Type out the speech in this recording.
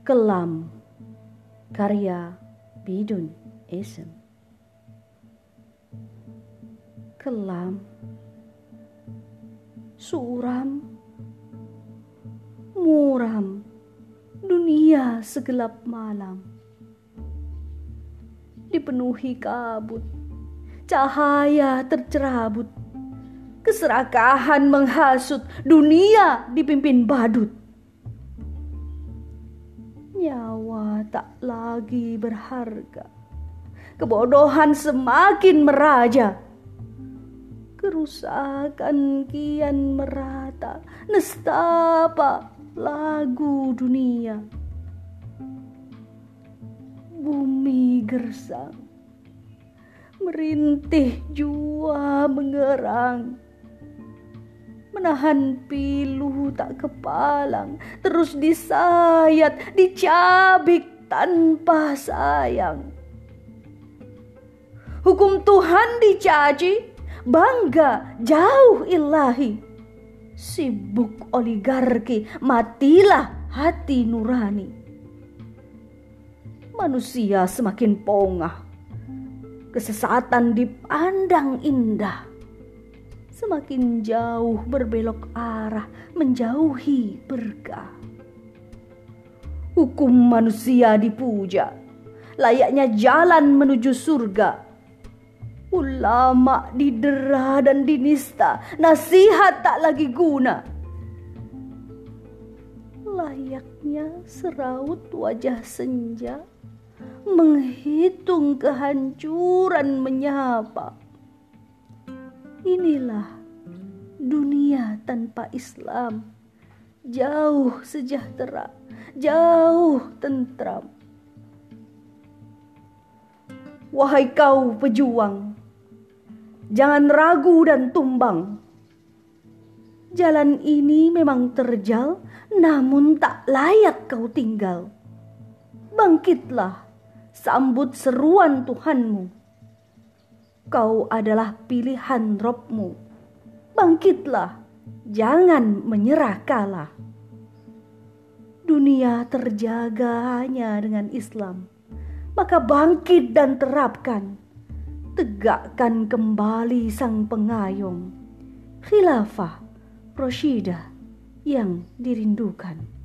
Kelam. Karya Bidun Esen Kelam. Suram. Muram. Dunia segelap malam. Dipenuhi kabut. Cahaya tercerabut. Keserakahan menghasut. Dunia dipimpin badut Nyawa tak lagi berharga. Kebodohan semakin meraja. Kerusakan kian merata. Nestapa lagu dunia. Bumi gersang. Merintih jua mengerang menahan pilu tak kepalang, terus disayat, dicabik tanpa sayang. Hukum Tuhan dicaci, bangga jauh ilahi. Sibuk oligarki, matilah hati nurani. Manusia semakin pongah, kesesatan dipandang indah semakin jauh berbelok arah menjauhi berkah. Hukum manusia dipuja, layaknya jalan menuju surga. Ulama didera dan dinista, nasihat tak lagi guna. Layaknya seraut wajah senja, menghitung kehancuran menyapa Inilah dunia tanpa Islam. Jauh sejahtera, jauh tentram. Wahai kau pejuang, jangan ragu dan tumbang. Jalan ini memang terjal, namun tak layak kau tinggal. Bangkitlah, sambut seruan Tuhanmu Kau adalah pilihan Robmu. Bangkitlah, jangan menyerah kalah. Dunia terjaga hanya dengan Islam. Maka bangkit dan terapkan. Tegakkan kembali sang pengayom. Khilafah Roshidah yang dirindukan.